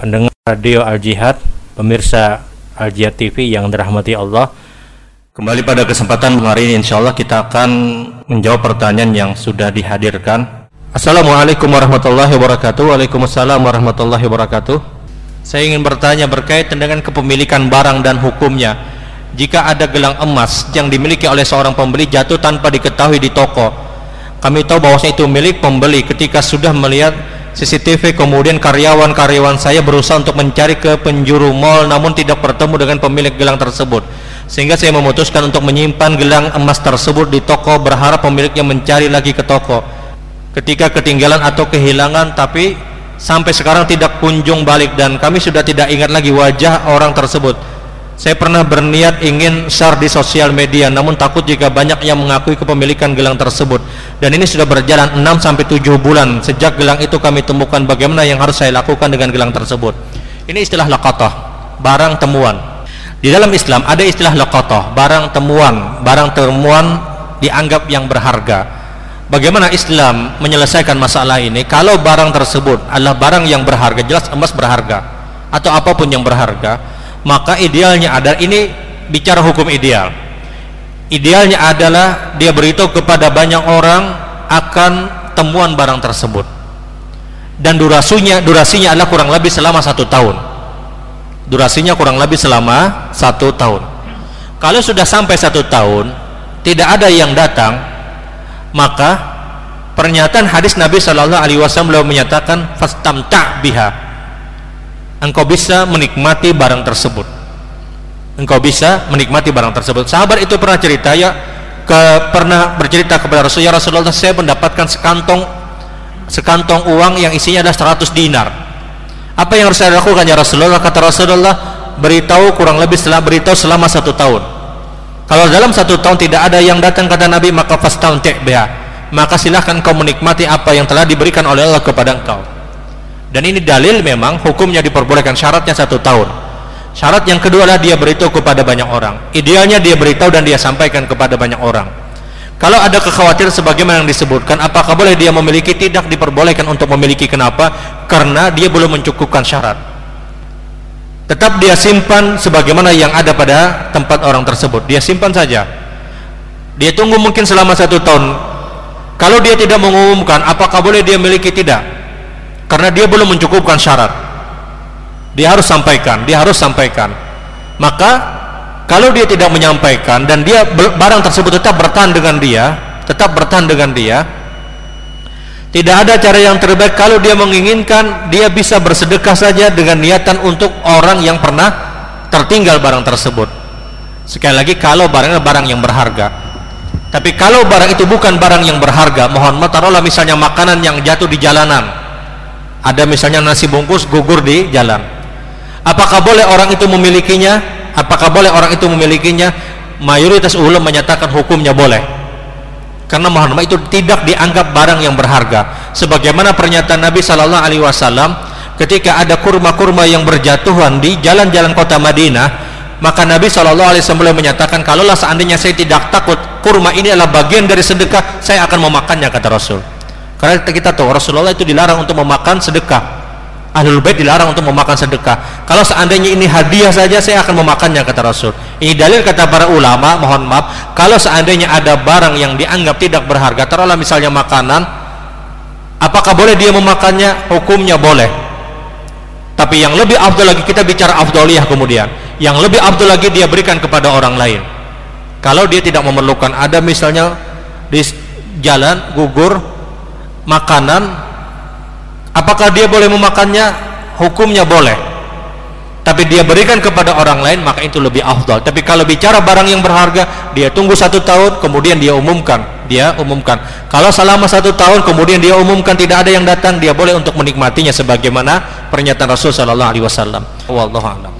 Radio Al Jihad, pemirsa Al Jihad TV yang dirahmati Allah. Kembali pada kesempatan hari ini insya Allah kita akan menjawab pertanyaan yang sudah dihadirkan. Assalamualaikum warahmatullahi wabarakatuh. Waalaikumsalam warahmatullahi wabarakatuh. Saya ingin bertanya berkaitan dengan kepemilikan barang dan hukumnya. Jika ada gelang emas yang dimiliki oleh seorang pembeli jatuh tanpa diketahui di toko, kami tahu bahwasanya itu milik pembeli ketika sudah melihat CCTV kemudian karyawan-karyawan saya berusaha untuk mencari ke penjuru mall namun tidak bertemu dengan pemilik gelang tersebut. Sehingga saya memutuskan untuk menyimpan gelang emas tersebut di toko berharap pemiliknya mencari lagi ke toko. Ketika ketinggalan atau kehilangan tapi sampai sekarang tidak kunjung balik dan kami sudah tidak ingat lagi wajah orang tersebut saya pernah berniat ingin share di sosial media namun takut jika banyak yang mengakui kepemilikan gelang tersebut dan ini sudah berjalan 6 sampai 7 bulan sejak gelang itu kami temukan bagaimana yang harus saya lakukan dengan gelang tersebut. Ini istilah laqatah, barang temuan. Di dalam Islam ada istilah laqatah, barang temuan, barang temuan dianggap yang berharga. Bagaimana Islam menyelesaikan masalah ini? Kalau barang tersebut adalah barang yang berharga, jelas emas berharga atau apa pun yang berharga, maka idealnya adalah ini bicara hukum ideal. Idealnya adalah dia beritahu kepada banyak orang akan temuan barang tersebut. Dan durasinya durasinya adalah kurang lebih selama satu tahun. Durasinya kurang lebih selama satu tahun. Kalau sudah sampai satu tahun tidak ada yang datang maka pernyataan hadis Nabi Shallallahu Alaihi Wasallam menyatakan fastamta biha engkau bisa menikmati barang tersebut. Engkau bisa menikmati barang tersebut. Sahabat itu pernah cerita ya. Ke, pernah bercerita kepada Rasulullah ya Rasulullah saya mendapatkan sekantong sekantong uang yang isinya adalah 100 dinar. Apa yang harus saya lakukan ya Rasulullah kata Rasulullah beritahu kurang lebih setelah beritahu selama satu tahun. Kalau dalam satu tahun tidak ada yang datang kata Nabi maka fastahun biha. Maka silahkan kau menikmati apa yang telah diberikan oleh Allah kepada engkau dan ini dalil memang hukumnya diperbolehkan syaratnya satu tahun. Syarat yang kedua adalah dia beritahu kepada banyak orang. Idealnya dia beritahu dan dia sampaikan kepada banyak orang. Kalau ada kekhawatiran sebagaimana yang disebutkan apakah boleh dia memiliki? Tidak diperbolehkan untuk memiliki. Kenapa? Karena dia belum mencukupkan syarat. Tetap dia simpan sebagaimana yang ada pada tempat orang tersebut. Dia simpan saja. Dia tunggu mungkin selama satu tahun. Kalau dia tidak mengumumkan apakah boleh dia miliki? Tidak karena dia belum mencukupkan syarat. Dia harus sampaikan dia harus sampaikan. Maka kalau dia tidak menyampaikan dan dia barang tersebut tetap bertahan dengan dia tetap bertahan dengan dia tidak ada cara yang terbaik kalau dia menginginkan dia bisa bersedekah saja dengan niatan untuk orang yang pernah tertinggal barang tersebut. Sekali lagi kalau barangnya barang yang berharga. Tapi kalau barang itu bukan barang yang berharga mohon maaf taruhlah misalnya makanan yang jatuh di jalanan ada misalnya nasi bungkus gugur di jalan. Apakah boleh orang itu memilikinya? Apakah boleh orang itu memilikinya? Mayoritas ulama menyatakan hukumnya boleh. Karena mohon itu tidak dianggap barang yang berharga. Sebagaimana pernyataan Nabi Shallallahu Alaihi Wasallam ketika ada kurma-kurma yang berjatuhan di jalan-jalan kota Madinah maka Nabi Shallallahu Alaihi Wasallam menyatakan kalaulah seandainya saya tidak takut kurma ini adalah bagian dari sedekah saya akan memakannya kata Rasul karena kita tahu Rasulullah itu dilarang untuk memakan sedekah. Ahlul Bait dilarang untuk memakan sedekah. Kalau seandainya ini hadiah saja saya akan memakannya kata Rasul. Ini dalil kata para ulama, mohon maaf, kalau seandainya ada barang yang dianggap tidak berharga, taruhlah misalnya makanan, apakah boleh dia memakannya? Hukumnya boleh. Tapi yang lebih afdal lagi kita bicara afdaliyah kemudian. Yang lebih afdal lagi dia berikan kepada orang lain. Kalau dia tidak memerlukan, ada misalnya di jalan gugur makanan apakah dia boleh memakannya? Hukumnya boleh. Tapi dia berikan kepada orang lain maka itu lebih afdal. Tapi kalau bicara barang yang berharga dia tunggu satu tahun kemudian dia umumkan. Dia umumkan. Kalau selama satu tahun kemudian dia umumkan tidak ada yang datang dia boleh untuk menikmatinya sebagaimana pernyataan Rasul Shallallahu Alaihi Wasallam. Wallahu a'lam